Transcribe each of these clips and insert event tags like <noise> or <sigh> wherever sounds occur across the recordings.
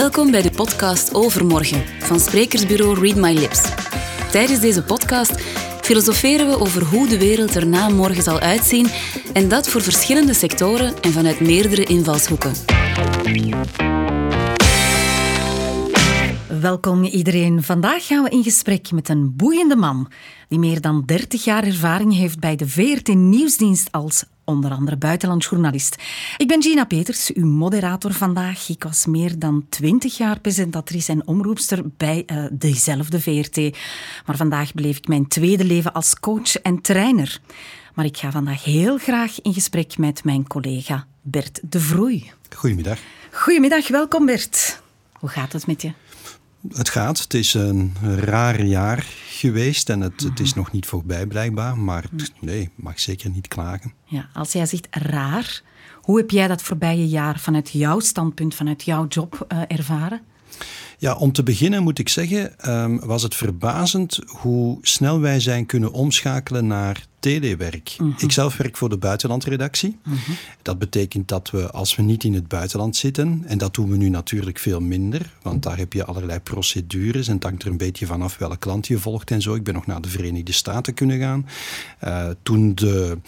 Welkom bij de podcast Overmorgen van sprekersbureau Read My Lips. Tijdens deze podcast filosoferen we over hoe de wereld er na morgen zal uitzien en dat voor verschillende sectoren en vanuit meerdere invalshoeken. Welkom iedereen. Vandaag gaan we in gesprek met een boeiende man die meer dan 30 jaar ervaring heeft bij de VRT Nieuwsdienst als onder andere buitenlandjournalist. Ik ben Gina Peters, uw moderator vandaag. Ik was meer dan 20 jaar presentatrice en omroepster bij uh, dezelfde VRT. Maar vandaag beleef ik mijn tweede leven als coach en trainer. Maar ik ga vandaag heel graag in gesprek met mijn collega Bert de Vroei. Goedemiddag. Goedemiddag, welkom Bert. Hoe gaat het met je? Het gaat. Het is een raar jaar geweest en het, het is mhm. nog niet voorbij blijkbaar. Maar mhm. nee, mag zeker niet klagen. Ja, als jij zegt raar, hoe heb jij dat voorbije jaar vanuit jouw standpunt, vanuit jouw job uh, ervaren? Ja, om te beginnen moet ik zeggen, um, was het verbazend hoe snel wij zijn kunnen omschakelen naar telewerk. Mm Ik zelf werk voor de buitenlandredactie. Mhm. Dat betekent dat we, als we niet in het buitenland zitten, en dat doen we nu natuurlijk veel minder, want daar heb je allerlei procedures en het hangt er een beetje vanaf welke klant je volgt en zo. Ik ben nog naar de Verenigde Staten kunnen gaan. Uh, toen de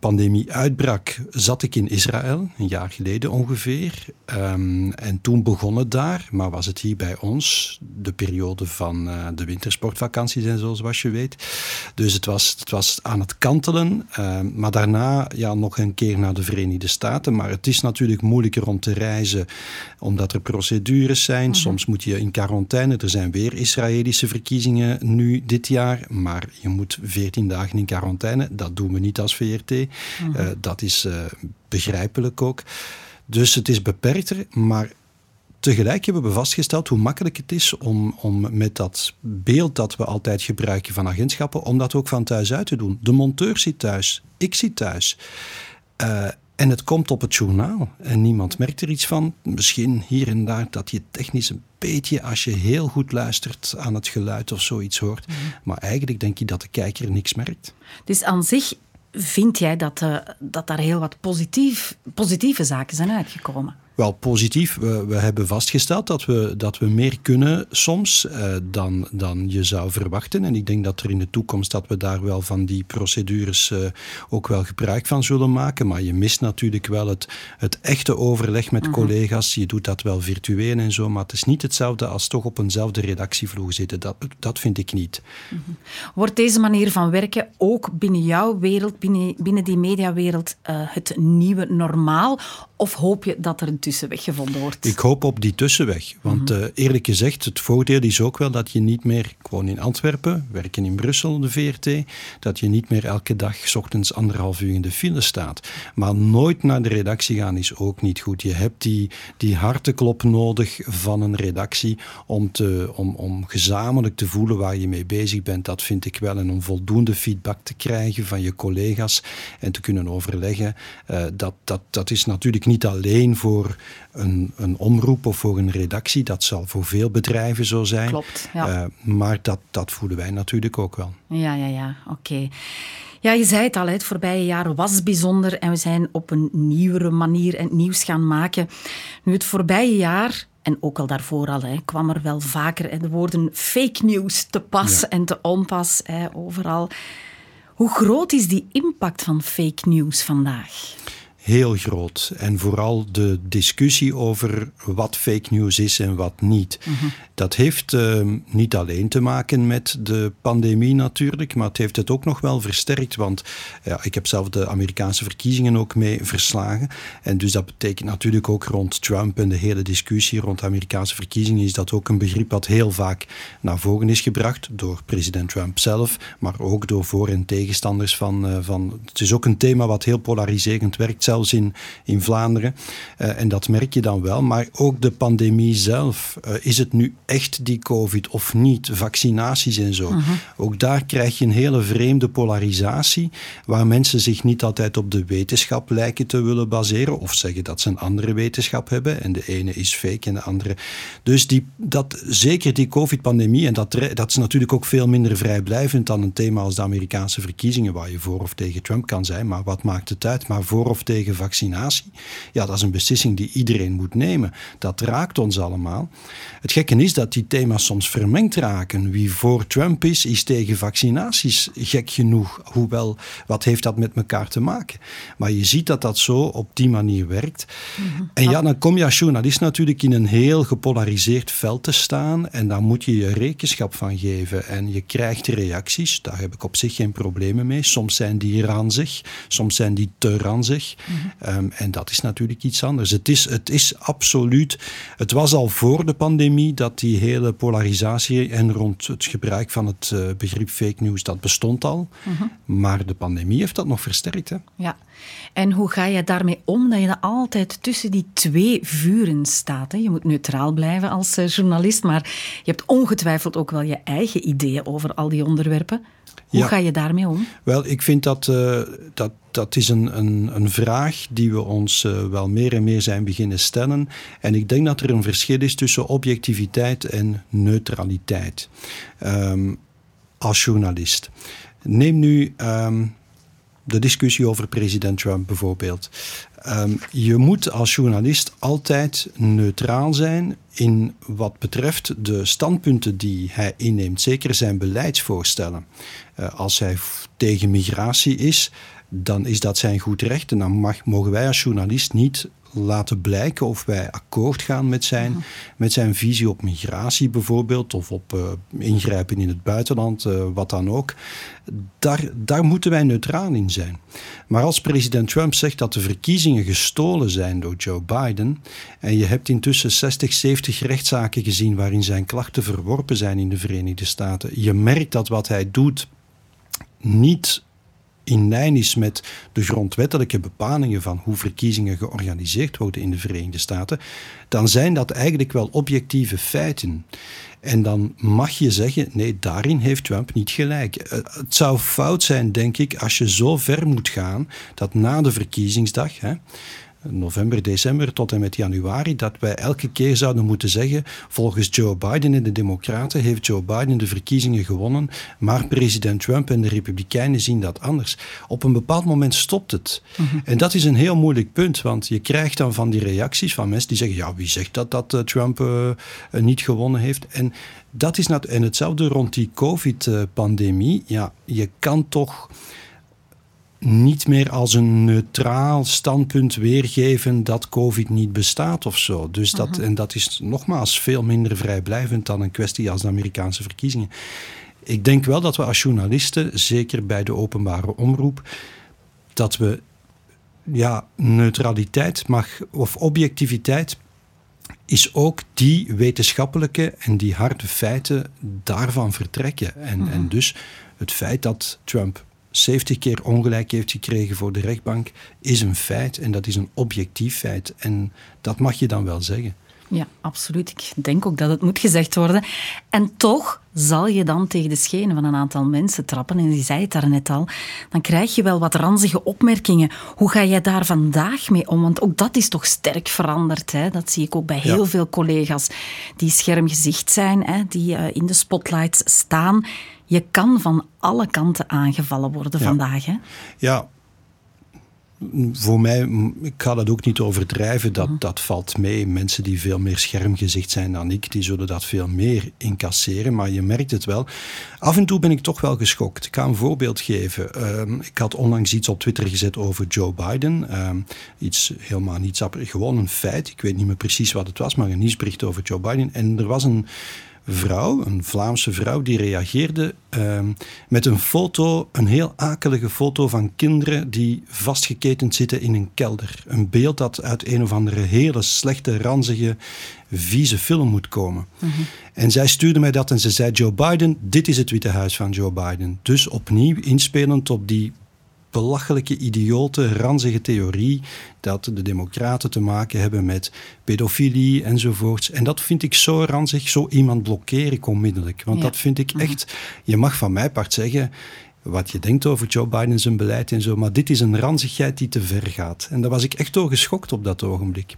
pandemie uitbrak, zat ik in Israël, een jaar geleden ongeveer. Um, en toen begon het daar, maar was het hier bij ons, de periode van uh, de wintersportvakanties en zo, zoals je weet. Dus het was, het was aan het kantelen. Uh, maar daarna ja, nog een keer naar de Verenigde Staten. Maar het is natuurlijk moeilijker om te reizen, omdat er procedures zijn. Mhm. Soms moet je in quarantaine. Er zijn weer Israëlische verkiezingen nu dit jaar. Maar je moet 14 dagen in quarantaine. Dat doen we niet als VRT. Uh, mhm. eh, dat is uh, begrijpelijk ook. Dus het is beperkter, maar Tegelijk hebben we vastgesteld hoe makkelijk het is om, om met dat beeld dat we altijd gebruiken van agentschappen, om dat ook van thuis uit te doen. De monteur zit thuis, ik zit thuis. Uh, en het komt op het journaal en niemand merkt er iets van. Misschien hier en daar dat je technisch een beetje, als je heel goed luistert aan het geluid of zoiets hoort. Mhm. Maar eigenlijk denk je dat de kijker niks merkt. Dus aan zich vind jij dat, uh, dat daar heel wat positief, positieve zaken zijn uitgekomen? Wel positief. We, we, hebben vastgesteld dat we, dat we meer kunnen soms eh, dan, dan je zou verwachten. En ik denk dat er in de toekomst dat we daar wel van die procedures eh, ook wel gebruik van zullen maken. Maar je mist natuurlijk wel het, het echte overleg met mhm. collega's. Je doet dat wel virtueel en zo, maar het is niet hetzelfde als toch op eenzelfde redactievloer zitten. Dat, dat vind ik niet. Mhm. Wordt deze manier van werken ook binnen jouw wereld, binnen, binnen die mediawereld, uh, het nieuwe normaal? Of hoop je dat er tussenweg gevonden wordt? Ik hoop op die tussenweg. Want mhm. eh, eerlijk gezegd, het voordeel is ook wel dat je niet meer, ik woon in Antwerpen, werken in Brussel, de VRT, dat je niet meer elke dag s ochtends anderhalf uur in de file staat. Maar nooit naar de redactie gaan is ook niet goed. Je hebt die, die harteklop nodig van een redactie om, te, om, om gezamenlijk te voelen waar je mee bezig bent. Dat vind ik wel. En om voldoende feedback te krijgen van je collega's en te kunnen overleggen. Uh, dat, dat, dat is natuurlijk niet alleen voor een, een omroep of voor een redactie. Dat zal voor veel bedrijven zo zijn. Klopt, ja. Uh, maar dat, dat voelen wij natuurlijk ook wel. Ja, ja, ja. Oké. Ja, je zei het al, het voorbije jaar was bijzonder en we zijn op een nieuwere manier het nieuws gaan maken. Nu, het voorbije jaar, en ook al daarvoor al, hè, kwam er wel vaker de woorden fake news te pas en te onpas hè, overal. Hoe groot is die impact van fake news vandaag? Heel groot. En vooral de discussie over wat fake news is en wat niet. Mhm. Dat heeft uh, niet alleen te maken met de pandemie natuurlijk, maar het heeft het ook nog wel versterkt. Want ja, ik heb zelf de Amerikaanse verkiezingen ook mee verslagen. En dus dat betekent natuurlijk ook rond Trump en de hele discussie rond de Amerikaanse verkiezingen is dat ook een begrip dat heel vaak naar voren is gebracht door president Trump zelf, maar ook door voor- en tegenstanders van, uh, van. Het is ook een thema wat heel polariserend werkt zelfs in, in Vlaanderen. Uh, en dat merk je dan wel. Maar ook de pandemie zelf. Uh, is het nu echt die COVID of niet? Vaccinaties en zo. Uh-huh. Ook daar krijg je een hele vreemde polarisatie. Waar mensen zich niet altijd op de wetenschap lijken te willen baseren. Of zeggen dat ze een andere wetenschap hebben. En de ene is fake en de andere. Dus die, dat, zeker die COVID-pandemie. En dat, dat is natuurlijk ook veel minder vrijblijvend dan een thema als de Amerikaanse verkiezingen. Waar je voor of tegen Trump kan zijn. Maar wat maakt het uit? Maar voor of tegen tegen vaccinatie. Ja, dat is een beslissing die iedereen moet nemen. Dat raakt ons allemaal. Het gekke is dat die thema's soms vermengd raken. Wie voor Trump is, is tegen vaccinaties gek genoeg. Hoewel, wat heeft dat met elkaar te maken? Maar je ziet dat dat zo op die manier werkt. Mhm. En ja, dan kom je als journalist natuurlijk in een heel gepolariseerd veld te staan. En dan moet je je rekenschap van geven. En je krijgt reacties. Daar heb ik op zich geen problemen mee. Soms zijn die ranzig, soms zijn die te ranzig. Mm en dat is natuurlijk iets anders. Het is, het is absoluut. Het was al voor de pandemie dat die hele polarisatie en rond het gebruik van het uh, begrip fake news, dat bestond al. Mhm. Maar de pandemie heeft dat nog versterkt. Hè? Ja. En hoe ga je daarmee om dat je altijd tussen die twee vuren staat? Hè? Je moet neutraal blijven als eh, journalist, maar je hebt ongetwijfeld ook wel je eigen ideeën over al die onderwerpen. Hoe ga je daarmee om? Wel, ik vind dat uh, dat, dat is een, een, een vraag die we ons uh, wel meer en meer zijn beginnen stellen. En ik denk dat er een verschil is tussen objectiviteit en neutraliteit um, als journalist. Neem nu um, de discussie over president Trump bijvoorbeeld. Um, je moet als journalist altijd neutraal zijn in wat betreft de standpunten die hij inneemt, zeker zijn beleidsvoorstellen. Uh, als hij tegen migratie is, dan is dat zijn goed recht. En dan mag, mogen wij als journalist niet laten blijken of wij akkoord gaan met zijn, mhm. met zijn visie op migratie bijvoorbeeld, of op uh, ingrijpen in het buitenland, uh, wat dan ook. Daar, daar moeten wij neutraal in zijn. Maar als president Trump zegt dat de verkiezingen gestolen zijn door Joe Biden, en je hebt intussen 60, 70 rechtszaken gezien waarin zijn klachten verworpen zijn in de Verenigde Staten, je merkt dat wat hij doet niet in lijn is met de grondwettelijke bepalingen van hoe verkiezingen georganiseerd worden in de Verenigde Staten, dan zijn dat eigenlijk wel objectieve feiten. En dan mag je zeggen, nee, daarin heeft Trump niet gelijk. Eh, het zou fout zijn, denk ik, als je zo ver moet gaan dat na de verkiezingsdag, hè, november, december tot en met januari, dat wij elke keer zouden moeten zeggen, volgens Joe Biden en de Democraten heeft Joe Biden de verkiezingen gewonnen, maar president Trump en de Republikeinen zien dat anders. Op een bepaald moment stopt het. Mhm. En dat is een heel moeilijk punt, want je krijgt dan van die reacties van mensen die zeggen, ja, wie zegt dat, dat eh, Trump uh, niet gewonnen heeft? En dat is en hetzelfde rond die COVID-pandemie. Ja, je kan toch niet meer als een neutraal standpunt weergeven dat COVID niet bestaat of zo. Dus dat, mhm. En dat is nogmaals veel minder vrijblijvend dan een kwestie als de Amerikaanse verkiezingen. Ik denk wel dat we als journalisten, zeker bij de openbare omroep, dat we ja, neutraliteit mag, of objectiviteit is ook die wetenschappelijke en die harde feiten daarvan vertrekken. En, en mhm. dus het feit dat Trump 70 keer ongelijk heeft gekregen voor de rechtbank, is een feit en dat is een objectief feit. En dat mag je dan wel zeggen. Ja, absoluut. Ik denk ook dat het moet gezegd worden. En toch zal je dan tegen de schenen van een aantal mensen trappen. En die zei het daarnet al. Dan krijg je wel wat ranzige opmerkingen. Hoe ga jij daar vandaag mee om? Want ook dat is toch sterk veranderd. Hè? Dat zie ik ook bij heel veel collega's die schermgezicht zijn, hè? die uh, in de spotlights staan. Je kan van alle kanten aangevallen worden vandaag. Hè? Ja, voor mij, ik ga dat ook niet overdrijven, dat, mhm. dat valt mee. Mensen die veel meer schermgezicht zijn dan ik, die zullen dat veel meer incasseren. Maar je merkt het wel. Af en toe ben ik toch wel geschokt. Ik ga een voorbeeld geven. Ehm, ik had onlangs iets op Twitter gezet over Joe Biden. Ehm, iets helemaal niets, gewoon een feit. Ik weet niet meer precies wat het was, maar een nieuwsbericht over Joe Biden. En er was een vrouw, een Vlaamse vrouw, die reageerde ehm, met een foto, een heel akelige foto van kinderen die vastgeketend zitten in een kelder. Een beeld dat uit een of andere hele slechte, ranzige, vieze film moet komen. Mhm. En zij stuurde mij dat en ze zei: Joe Biden, dit is het Witte Huis van Joe Biden. Dus opnieuw inspelend op die belachelijke, idiote, ranzige theorie dat de democraten te maken hebben met pedofilie enzovoorts. En dat vind ik zo ranzig, zo iemand blokkeer ik onmiddellijk. Want dat vind ik mhm. echt, je mag van mij part zeggen wat je denkt over Joe Biden zijn beleid en zo, maar dit is een ranzigheid die te ver gaat. En daar was ik echt door geschokt op dat ogenblik.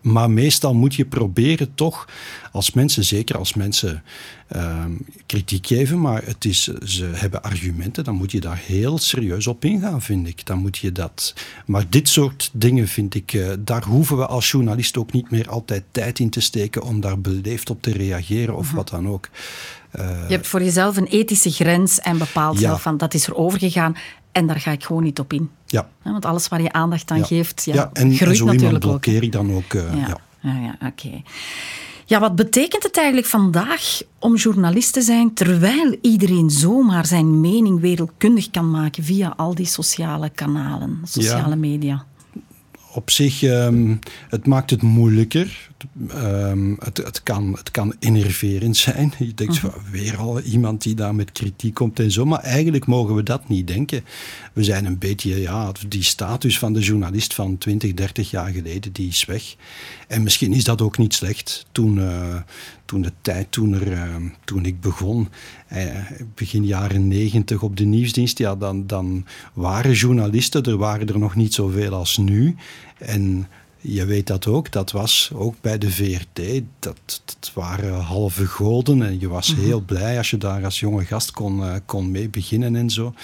Maar meestal moet je proberen toch, als mensen, zeker als mensen ehm, kritiek geven, maar het is, ze hebben argumenten, dan moet je daar heel serieus op ingaan, vind ik. Dan moet je dat. Maar dit soort dingen vind ik, eh, daar hoeven we als journalist ook niet meer altijd tijd in te steken om daar beleefd op te reageren of wat dan ook. Uh, je hebt voor jezelf een ethische grens en bepaalt zelf van dat is er overgegaan en daar ga ik gewoon niet op in. Ja. want alles waar je aandacht aan geeft, ja, ja en, groeit zo natuurlijk blokkeer ik dan ook. Uh, ja, ja. ja oké. Ja, wat betekent het eigenlijk vandaag om journalist te zijn terwijl iedereen zomaar zijn mening wereldkundig kan maken via al die sociale kanalen, sociale media? Op zich, um, het maakt het moeilijker. Um, het, het, kan, het kan enerverend zijn. Je denkt, uh weer al iemand die daar met kritiek komt en zo. Maar eigenlijk mogen we dat niet denken. We zijn een beetje, ja, die status van de journalist van 20, 30 jaar geleden, die is weg. En misschien is dat ook niet slecht. Toen, uh, toen de tijd, toen, er, uh, toen ik begon, uh, begin jaren 90 op de nieuwsdienst, ja, dan, dan waren journalisten, er waren er nog niet zoveel als nu. En je weet dat ook, dat was ook bij de VRT, dat, dat waren halve goden en je was heel blij als je daar als jonge gast kon, uh, kon mee beginnen en zo.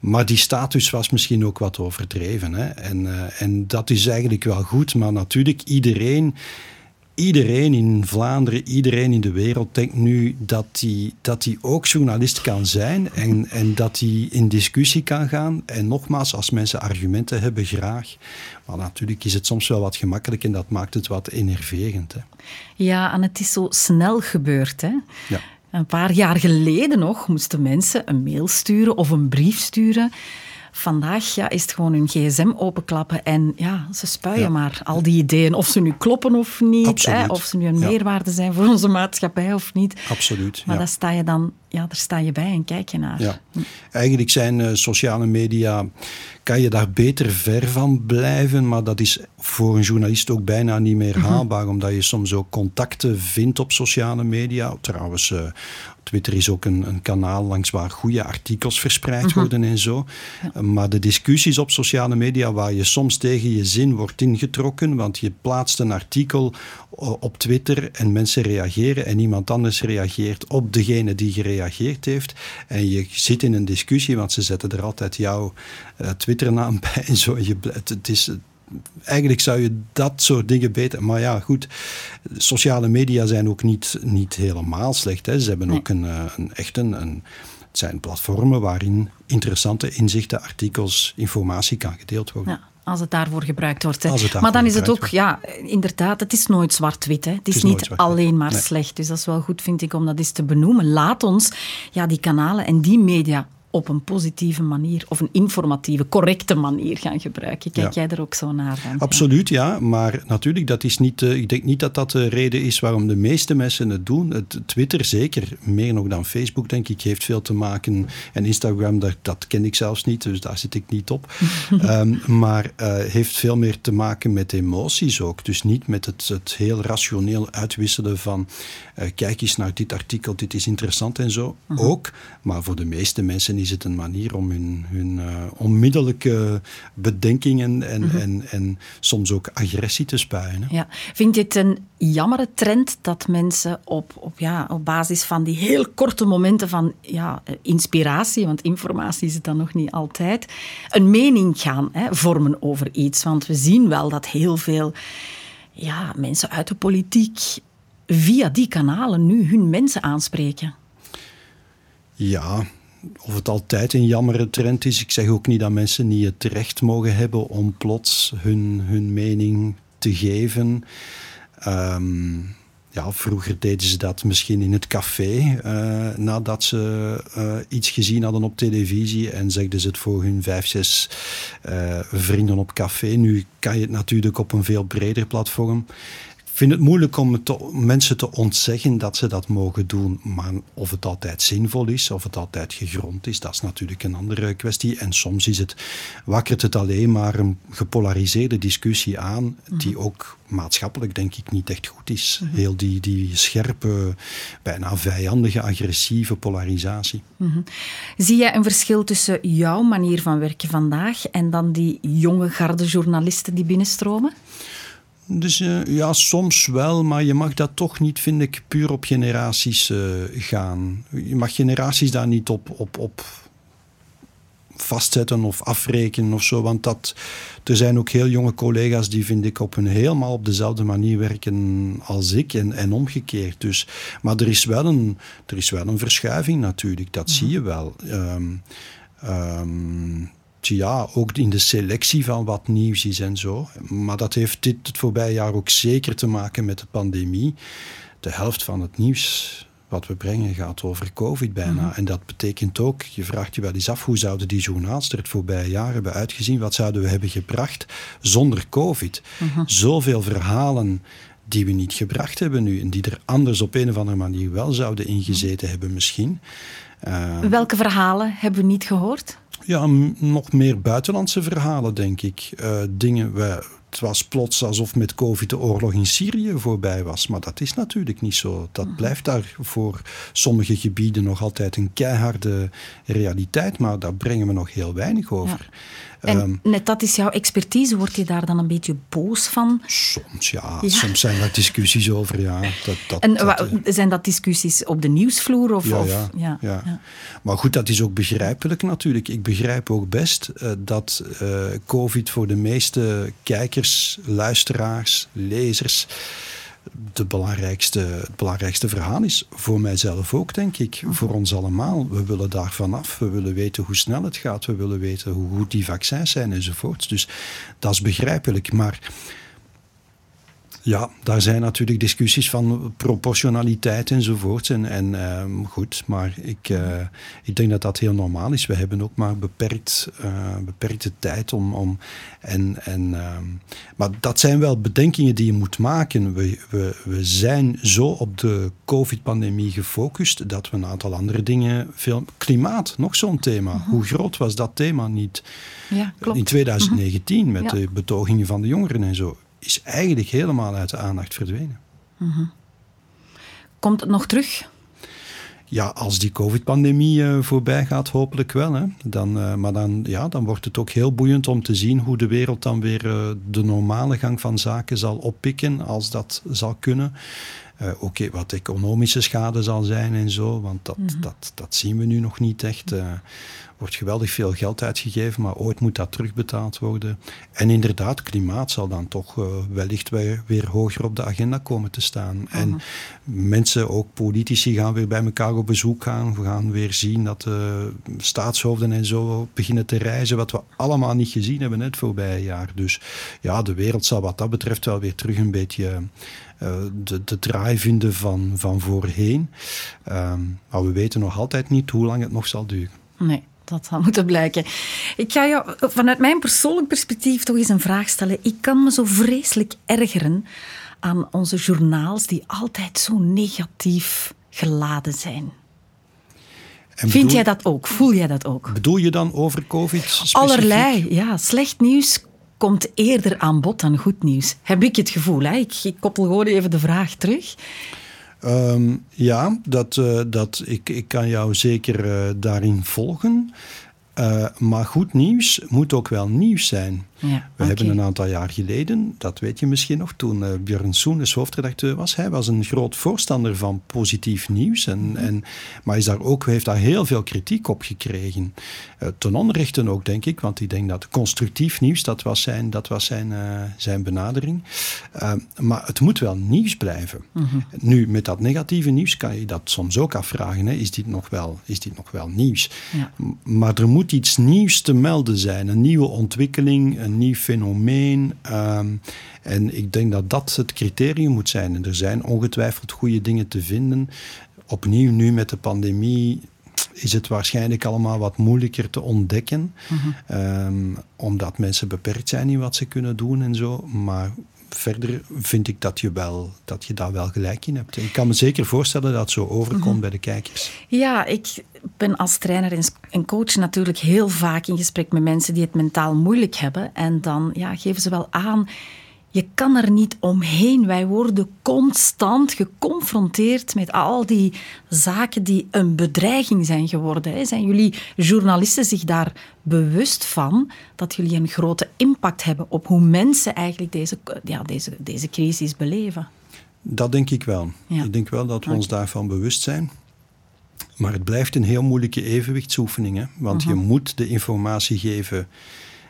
Maar die status was misschien ook wat overdreven. Hè? En, uh, en dat is eigenlijk wel goed, maar natuurlijk iedereen iedereen in Vlaanderen, iedereen in de wereld denkt nu dat hij dat die ook journalist kan zijn en, en dat hij in discussie kan gaan. En nogmaals, als mensen argumenten hebben, graag. Maar natuurlijk is het soms wel wat gemakkelijk en dat maakt het wat enerverend. Hè. Ja, en het is zo snel gebeurd. Hè? Ja. Een paar jaar geleden nog moesten mensen een mail sturen of een brief sturen. Vandaag ja, is het gewoon hun gsm openklappen en ja, ze spuien maar al die ideeën. Of ze nu kloppen of niet, hè, of ze nu een meerwaarde zijn voor onze maatschappij of niet. Absoluut. Maar daar sta je dan ja, daar sta je bij en kijk je naar. Ja. Eigenlijk zijn uh, sociale media, kan je daar beter ver van blijven, maar dat is voor een journalist ook bijna niet meer haalbaar, omdat je soms ook contacten vindt op sociale media. Trouwens, uh, Twitter is ook een, een, kanaal langs waar goede artikels verspreid worden en zo. Ja. Maar de discussies op sociale media, waar je soms tegen je zin wordt ingetrokken, want je plaatst een artikel op Twitter en mensen reageren en iemand anders reageert op degene die gereageerd heeft. En je zit in een discussie, want ze zetten er altijd jouw uh, Twitternaam <laughs> bij en zo. Je, het, het is, eigenlijk zou je dat soort dingen beter. Maar ja, goed. Sociale media zijn ook niet, niet helemaal slecht. Hè. Ze hebben nee. ook een, een echt een, een. Het zijn platformen waarin interessante inzichten, artikels, informatie kan gedeeld worden. Ja. Als het daarvoor gebruikt wordt. Hè. Maar dan is het ook, wordt. ja, inderdaad, het is nooit zwart-wit. Het, het, is, niet alleen maar nee. slecht. Dus dat is wel goed, vind ik, om dat eens te benoemen. Laat ons ja, die kanalen en die media op een positieve manier of een informatieve, correcte manier gaan gebruiken. Kijk ja. jij er ook zo naar? Dan? Absoluut, ja. Maar natuurlijk, dat is niet, uh, ik denk niet dat dat de reden is waarom de meeste mensen het doen. Het, Twitter zeker, meer nog dan Facebook, denk ik, heeft veel te maken. En Instagram, dat, dat ken ik zelfs niet, dus daar zit ik niet op. um, <laughs> maar uh, heeft veel meer te maken met emoties ook. Dus niet met het, het heel rationeel uitwisselen van uh, kijk eens naar dit artikel, dit is interessant en zo. -huh. Ook, maar voor de meeste mensen is het een manier om hun, hun uh, onmiddellijke bedenkingen en, mm -hmm. en, en soms ook agressie te spuien. Hè. Ja. Vind je het een jammere trend dat mensen op, op, ja, op basis van die heel korte momenten van ja, inspiratie, want informatie is het dan nog niet altijd, een mening gaan hè, vormen over iets? Want we zien wel dat heel veel ja, mensen uit de politiek via die kanalen nu hun mensen aanspreken. Ja, of het altijd een jammere trend is. Ik zeg ook niet dat mensen niet het recht mogen hebben om plots hun, hun mening te geven. Um, ja, vroeger deden ze dat misschien in het café uh, nadat ze uh, iets gezien hadden op televisie en zegden ze het voor hun vijf, zes uh, vrienden op café. Nu kan je het natuurlijk op een veel breder platform vind het moeilijk om te, mensen te ontzeggen dat ze dat mogen doen. Maar of het altijd zinvol is, of het altijd gegrond is, dat is natuurlijk een andere kwestie. En soms is het, wakkert het alleen maar een gepolariseerde discussie aan, -hmm. die ook maatschappelijk denk ik niet echt goed is. -hmm. Heel die, die scherpe, bijna vijandige, agressieve polarisatie. -hmm. Zie jij een verschil tussen jouw manier van werken vandaag en dan die jonge garde journalisten die binnenstromen? Dus uh, ja, soms wel, maar je mag dat toch niet, vind ik, puur op generaties uh, gaan. Je mag generaties daar niet op, op, op vastzetten of afrekenen of zo. Want dat, er zijn ook heel jonge collega's die, vind ik, op een helemaal op dezelfde manier werken als ik en, en omgekeerd. Dus, maar er is, wel een, er is wel een verschuiving natuurlijk, dat zie je wel. Um, um, ja, ook in de selectie van wat nieuws is en zo. Maar dat heeft dit het voorbije jaar ook zeker te maken met de pandemie. De helft van het nieuws wat we brengen gaat over COVID bijna. Mhm. En dat betekent ook, je vraagt je wel eens af, hoe zouden die journaals er het voorbije jaar hebben uitgezien? Wat zouden we hebben gebracht zonder COVID? Mhm. Zoveel verhalen die we niet gebracht hebben nu en die er anders op een of andere manier wel zouden ingezeten hebben misschien. Uh, Welke verhalen hebben we niet gehoord? Ja, nog meer buitenlandse verhalen, denk ik. Uh, dingen, we, het was plots alsof met COVID de oorlog in Syrië voorbij was. Maar dat is natuurlijk niet zo. Dat mhm. blijft daar voor sommige gebieden nog altijd een keiharde realiteit. Maar daar brengen we nog heel weinig over. En ehm, net dat is jouw expertise. Word je daar dan een beetje boos van? Soms ja. Soms zijn daar discussies over. Ja. Dat, dat, en dat, eh, zijn dat discussies op de nieuwsvloer? Of, ja, of, ja, ja, Maar goed, dat is ook begrijpelijk natuurlijk. Ik begrijp ook best uh, dat uh, COVID voor de meeste kijkers, luisteraars, lezers de belangrijkste, het belangrijkste verhaal is. Voor mijzelf ook, denk ik. Voor ons allemaal. We willen daar vanaf. We willen weten hoe snel het gaat. We willen weten hoe goed die vaccins zijn enzovoort. Dus dat is begrijpelijk. Maar ja, daar zijn natuurlijk discussies van proportionaliteit enzovoort. En, en uh, goed, maar ik, uh, ik denk dat dat heel normaal is. We hebben ook maar beperkt, uh, beperkte tijd om. om en, en, ehm, maar dat zijn wel bedenkingen die je moet maken. We, we, we zijn zo op de COVID-pandemie gefocust dat we een aantal andere dingen. Veel, klimaat, nog zo'n thema. Mhm. Hoe groot was dat thema niet? Ja, klopt. In 2019 mhm. met ja. de betogingen van de jongeren en zo is eigenlijk helemaal uit de aandacht verdwenen. Mhm. Komt het nog terug? Ja, als die COVID-pandemie uh, voorbij gaat, hopelijk wel. Hè. Dan, uh, maar dan, ja, dan wordt het ook heel boeiend om te zien hoe de wereld dan weer uh, de normale gang van zaken zal oppikken, als dat zal kunnen. Oké, okay, wat economische schade zal zijn en zo, want dat, mm -hmm. dat, dat zien we nu nog niet echt wordt geweldig veel geld uitgegeven, maar ooit moet dat terugbetaald worden. En inderdaad, klimaat zal dan toch uh, wellicht weer, weer, hoger op de agenda komen te staan. En mhm. mensen, ook politici, gaan weer bij elkaar op bezoek gaan. We gaan weer zien dat uh, staatshoofden en zo beginnen te reizen, wat we allemaal niet gezien hebben het voorbije jaar. Dus ja, de wereld zal wat dat betreft wel weer terug een beetje... Uh, de, de draai vinden van, van voorheen. Um, maar we weten nog altijd niet hoe lang het nog zal duren. Nee dat zal moeten blijken. Ik ga jou vanuit mijn persoonlijk perspectief toch eens een vraag stellen. Ik kan me zo vreselijk ergeren aan onze journaals die altijd zo negatief geladen zijn. Vind jij dat ook? Voel jij dat ook? Bedoel je dan over COVID? Specifiek? Allerlei, ja. Slecht nieuws komt eerder aan bod dan goed nieuws. Heb ik het gevoel. Hè? Ik, koppel gewoon even de vraag terug. Um, ja, dat, uh, dat, ik, ik kan jou zeker uh, daarin volgen. Uh, maar goed nieuws moet ook wel nieuws zijn. Ja, we hebben een aantal jaar geleden, dat weet je misschien nog, toen uh, Björn Soenes hoofdredacteur was, hij was een groot voorstander van positief nieuws. En, mm -hmm. en, maar is daar ook, heeft daar heel veel kritiek op gekregen. Uh, ten onrechte ook, denk ik, want ik denk dat constructief nieuws, dat was zijn, dat was zijn, uh, zijn benadering. maar het moet wel nieuws blijven. Mm -hmm. Nu, met dat negatieve nieuws kan je dat soms ook afvragen. Hè? Is, dit nog wel, is dit nog wel nieuws? Ja. Maar er moet iets nieuws te melden zijn, een nieuwe ontwikkeling, een nieuw fenomeen. Um, en ik denk dat dat het criterium moet zijn. En er zijn ongetwijfeld goede dingen te vinden. Opnieuw nu met de pandemie is het waarschijnlijk allemaal wat moeilijker te ontdekken. Mm -hmm. um, omdat mensen beperkt zijn in wat ze kunnen doen en zo. Maar verder vind ik dat je, wel, dat je daar wel gelijk in hebt. Ik kan me zeker voorstellen dat het zo overkomt mm -hmm. bij de kijkers. Ja, ik ben als trainer en coach natuurlijk heel vaak in gesprek met mensen die het mentaal moeilijk hebben. En dan ja, geven ze wel aan je kan er niet omheen. Wij worden constant geconfronteerd met al die zaken die een bedreiging zijn geworden. Zijn jullie journalisten zich daar bewust van dat jullie een grote impact hebben op hoe mensen eigenlijk deze, ja, deze, deze crisis beleven? Dat denk ik wel. Ik denk wel dat we ons daarvan bewust zijn. Maar het blijft een heel moeilijke evenwichtsoefening. Hè? Want je mhm. moet de informatie geven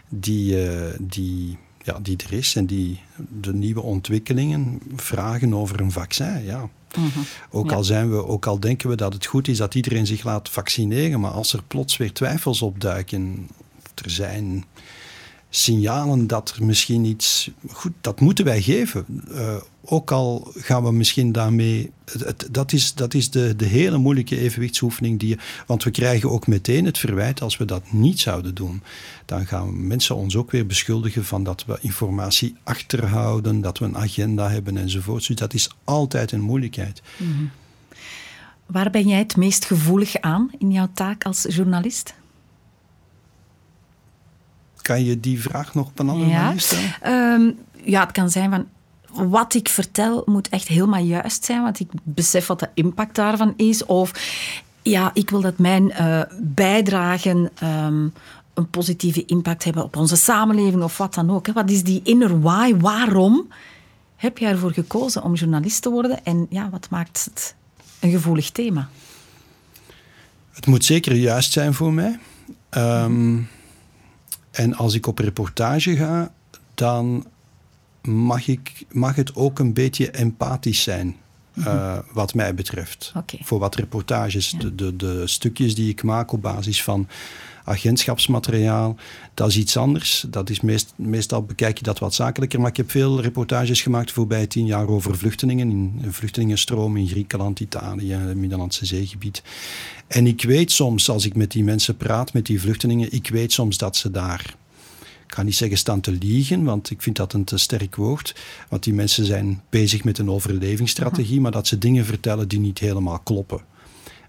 die, uh, die ja, die er is en die de nieuwe ontwikkelingen vragen over een vaccin. Ja. Mhm. Ook, al zijn we, ook al denken we dat het goed is dat iedereen zich laat vaccineren, maar als er plots weer twijfels opduiken, er zijn signalen dat er misschien iets. Goed, dat moeten wij geven. Uh, ook al gaan we misschien daarmee. Het, dat is, dat is de, de hele moeilijke evenwichtsoefening die je. Want we krijgen ook meteen het verwijt als we dat niet zouden doen. Dan gaan mensen ons ook weer beschuldigen van dat we informatie achterhouden, dat we een agenda hebben enzovoort. Dus dat is altijd een moeilijkheid. Mhm. Waar ben jij het meest gevoelig aan in jouw taak als journalist? Kan je die vraag nog op een andere ja. manier stellen? Um, ja, het kan zijn van wat ik vertel moet echt helemaal juist zijn, want ik besef wat de impact daarvan is. Of ja, ik wil dat mijn uh, bijdragen ehm, een positieve impact hebben op onze samenleving of wat dan ook. Hè. Wat is die inner why? Waarom heb je ervoor gekozen om journalist te worden? En ja, wat maakt het een gevoelig thema? Het moet zeker juist zijn voor mij. Um, en als ik op reportage ga, dan mag, ik, mag het ook een beetje empathisch zijn. Mhm. Eh, wat mij betreft. Voor wat reportages, de, de, de, stukjes die ik maak op basis van agentschapsmateriaal, dat is iets anders. Dat is meest, meestal bekijk je dat wat zakelijker. Maar ik heb veel reportages gemaakt voorbij tien jaar over vluchtelingen. In vluchtelingenstroom in Griekenland, Italië, het Middellandse zeegebied. En ik weet soms, als ik met die mensen praat, met die vluchtelingen, ik weet soms dat ze daar ik ga niet zeggen staan te liegen, want ik vind dat een te sterk woord. Want die mensen zijn bezig met een overlevingsstrategie, maar dat ze dingen vertellen die niet helemaal kloppen.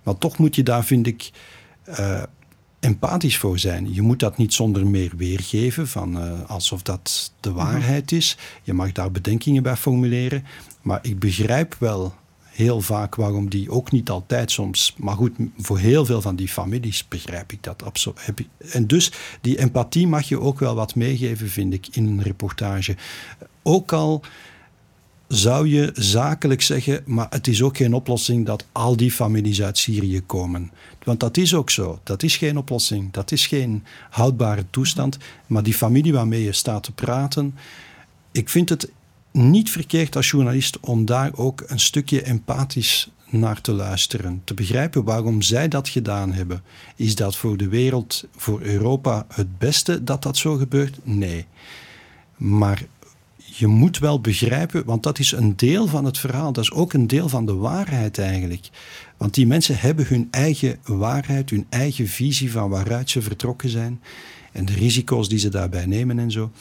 Maar toch moet je daar, vind ik, uh, empathisch voor zijn. Je moet dat niet zonder meer weergeven, van, uh, alsof dat de waarheid is. Je mag daar bedenkingen bij formuleren. Maar ik begrijp wel heel vaak waarom die ook niet altijd soms. Maar goed, voor heel veel van die families begrijp ik dat absoluut. En dus die empathie mag je ook wel wat meegeven, vind ik, in een reportage. Ook al zou je zakelijk zeggen, maar het is ook geen oplossing dat al die families uit Syrië komen. Want dat is ook zo. Dat is geen oplossing. Dat is geen houdbare toestand. Maar die familie waarmee je staat te praten, ik vind het niet verkeerd als journalist om daar ook een stukje empathisch naar te luisteren. Te begrijpen waarom zij dat gedaan hebben. Is dat voor de wereld, voor Europa het beste dat dat zo gebeurt? Nee. Maar je moet wel begrijpen, want dat is een deel van het verhaal. Dat is ook een deel van de waarheid eigenlijk. Want die mensen hebben hun eigen waarheid, hun eigen visie van waaruit ze vertrokken zijn. En de risico's die ze daarbij nemen en zo.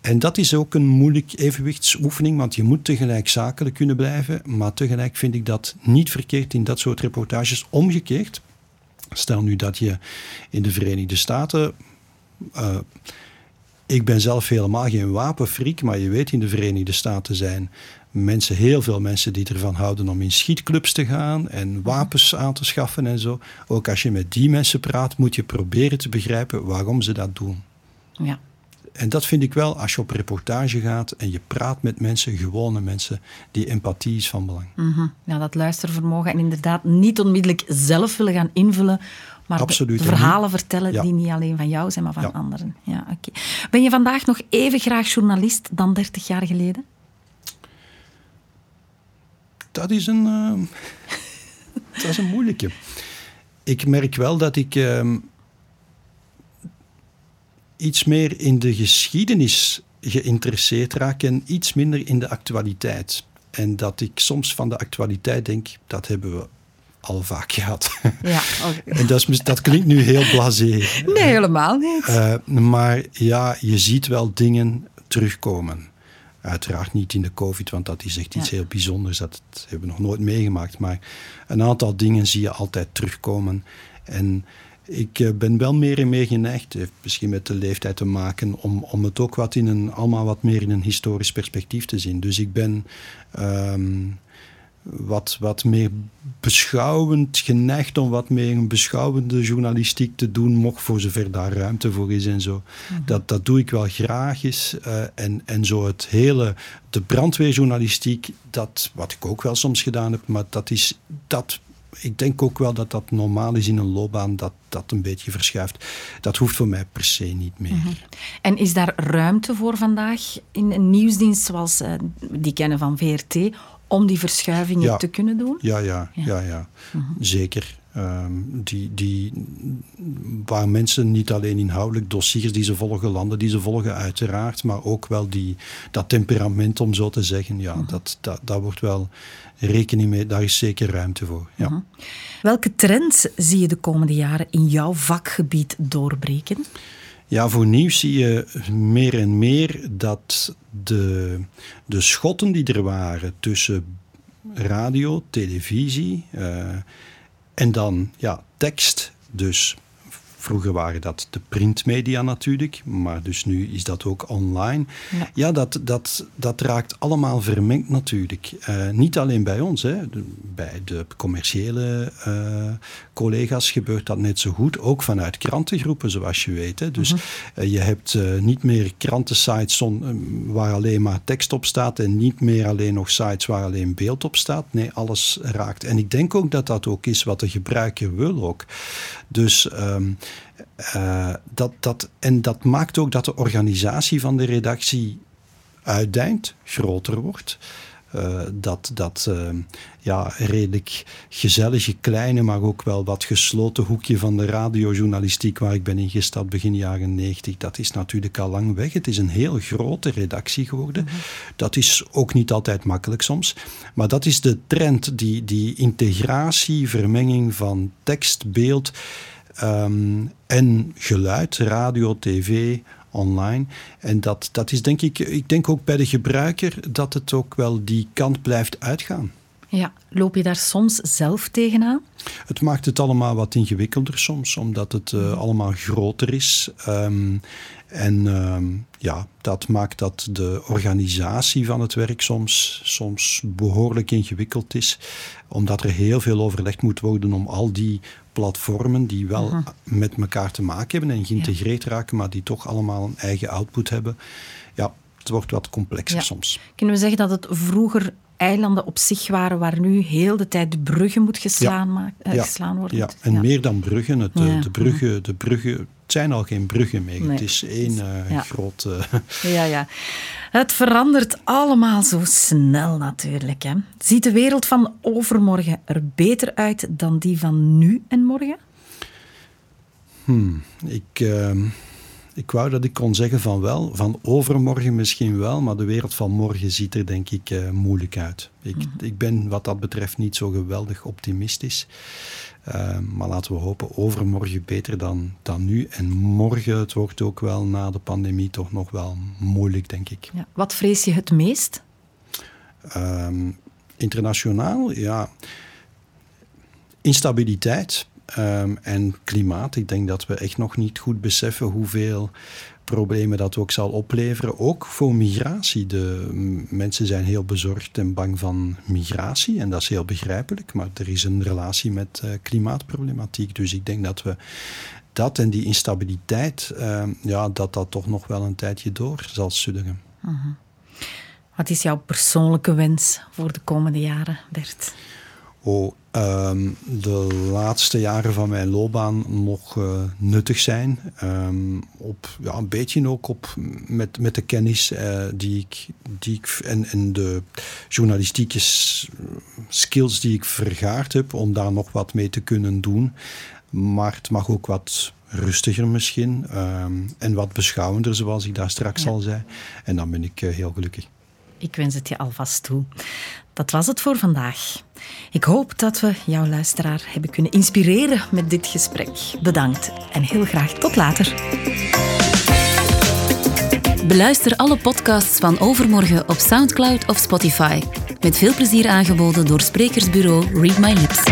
En dat is ook een moeilijk evenwichtsoefening, want je moet tegelijk zakelijk kunnen blijven, maar tegelijk vind ik dat niet verkeerd in dat soort reportages. Omgekeerd, stel nu dat je in de Verenigde Staten. Uh, ik ben zelf helemaal geen wapenfreak, maar je weet in de Verenigde Staten zijn mensen, heel veel mensen die ervan houden om in schietclubs te gaan en wapens aan te schaffen en zo. Ook als je met die mensen praat, moet je proberen te begrijpen waarom ze dat doen. Ja en dat vind ik wel, als je op reportage gaat en je praat met mensen, gewone mensen, die empathie is van belang. Mm Ja, dat luistervermogen en inderdaad niet onmiddellijk zelf willen gaan invullen, maar Absoluut, verhalen vertellen die niet alleen van jou zijn, maar van anderen. Ja, oké. Ben je vandaag nog even graag journalist dan 30 jaar geleden? Dat is een, uh, <laughs> dat is een moeilijke. Ik merk wel dat ik... Uh, iets meer in de geschiedenis geïnteresseerd raak en iets minder in de actualiteit. En dat ik soms van de actualiteit denk, dat hebben we al vaak gehad. Ja, <laughs> en dat, is, dat klinkt nu heel blasé. Nee, helemaal niet. Uh, maar ja, je ziet wel dingen terugkomen. Uiteraard niet in de COVID, want dat is echt iets heel bijzonders. Dat hebben we nog nooit meegemaakt. Maar een aantal dingen zie je altijd terugkomen. En ik eh, ben wel meer en meer geneigd, heeft misschien met de leeftijd te maken, om, om het ook wat in een, allemaal wat meer in een historisch perspectief te zien. Dus ik ben ehm, wat, wat meer beschouwend geneigd om wat meer een beschouwende journalistiek te doen, mocht voor zover daar ruimte voor is en zo. Mhm. dat, dat doe ik wel graag eens. Uh, en, en zo het hele, de brandweerjournalistiek, dat, wat ik ook wel soms gedaan heb, maar dat is, dat ik denk ook wel dat dat normaal is in een loopbaan, dat dat een beetje verschuift. Dat hoeft voor mij per se niet meer. Mhm. En is daar ruimte voor vandaag in een nieuwsdienst zoals uh, die kennen van VRT, om die verschuivingen te kunnen doen? Ja, ja, ja, ja, mhm. zeker. Ehm, die, die, waar mensen niet alleen inhoudelijk dossiers die ze volgen, landen die ze volgen, uiteraard, maar ook wel die, dat temperament, om zo te zeggen. Ja, mhm. dat, dat, dat wordt wel rekening mee, daar is zeker ruimte voor. Ja. Mhm. Welke trends zie je de komende jaren in jouw vakgebied doorbreken? Ja, voor nieuws zie je meer en meer dat de, de schotten die er waren tussen radio, televisie uh, en dan ja, tekst, dus Vroeger waren dat de printmedia natuurlijk, maar dus nu is dat ook online. Ja, dat, dat, dat raakt allemaal vermengd natuurlijk. Uh, niet alleen bij ons, hè. bij de commerciële uh, collega's gebeurt dat net zo goed. Ook vanuit krantengroepen, zoals je weet. Hè. Dus uh, je hebt niet meer krantensites waar alleen maar tekst op staat en niet meer alleen nog sites waar alleen beeld op staat. Nee, alles raakt. En ik denk ook dat dat ook is wat de gebruiker wil ook. Dus um, uh, dat, dat, en dat maakt ook dat de organisatie van de redactie uitdijnt, groter wordt. Uh, dat dat uh, ja, redelijk gezellige, kleine, maar ook wel wat gesloten hoekje van de radiojournalistiek waar ik ben ingestapt begin jaren 90, dat is natuurlijk al lang weg. Het is een heel grote redactie geworden. Mhm. Dat is ook niet altijd makkelijk soms. Maar dat is de trend, die, die integratie, vermenging van tekst, beeld Um, en geluid, radio, tv, online. En dat, dat is denk ik, ik denk ook bij de gebruiker dat het ook wel die kant blijft uitgaan. Ja, loop je daar soms zelf tegenaan? Het maakt het allemaal wat ingewikkelder soms, omdat het uh, allemaal groter is. Um, en um, ja, dat maakt dat de organisatie van het werk soms, soms behoorlijk ingewikkeld is, omdat er heel veel overlegd moet worden om al die platformen die wel uh -huh. met elkaar te maken hebben en geïntegreerd ja. raken, maar die toch allemaal een eigen output hebben. Ja, het wordt wat complexer ja. soms. Kunnen we zeggen dat het vroeger eilanden op zich waren waar nu heel de tijd de bruggen moet geslaan, ja. uh, geslaan worden? Ja, en meer dan bruggen. Het, de, bruggen, de bruggen het zijn al geen bruggen meer. Nee. Het is één uh, ja. grote. ja, ja. Het verandert allemaal zo snel natuurlijk. Hè. Ziet de wereld van overmorgen er beter uit dan die van nu en morgen? Hmm, ik, uh, ik wou dat ik kon zeggen van wel, van overmorgen misschien wel, maar de wereld van morgen ziet er denk ik uh, moeilijk uit. Ik, mm. ik ben wat dat betreft niet zo geweldig optimistisch. Uh, maar laten we hopen overmorgen beter dan, dan nu. En morgen, het wordt ook wel na de pandemie toch nog wel moeilijk, denk ik. Ja. Wat vrees je het meest? Um, internationaal, ja. Instabiliteit um, en klimaat. Ik denk dat we echt nog niet goed beseffen hoeveel problemen dat ook zal opleveren. Ook voor migratie. De mensen zijn heel bezorgd en bang van migratie. En dat is heel begrijpelijk. Maar er is een relatie met uh, klimaatproblematiek. Dus ik denk dat we dat en die instabiliteit, uh, ja, dat dat toch nog wel een tijdje door zal sudderen. -huh. Wat is jouw persoonlijke wens voor de komende jaren, Bert? Oh, um, de laatste jaren van mijn loopbaan nog uh, nuttig zijn. Um, op, ja, een beetje ook op, met, met de kennis uh, die ik, die ik en, en de journalistieke skills die ik vergaard heb, om daar nog wat mee te kunnen doen. Maar het mag ook wat rustiger misschien um, en wat beschouwender, zoals ik daar straks ja. al zei. En dan ben ik uh, heel gelukkig. Ik wens het je alvast toe. Dat was het voor vandaag. Ik hoop dat we jouw luisteraar hebben kunnen inspireren met dit gesprek. Bedankt en heel graag tot later. Beluister alle podcasts van Overmorgen op Soundcloud of Spotify. Met veel plezier aangeboden door sprekersbureau Read My Lips.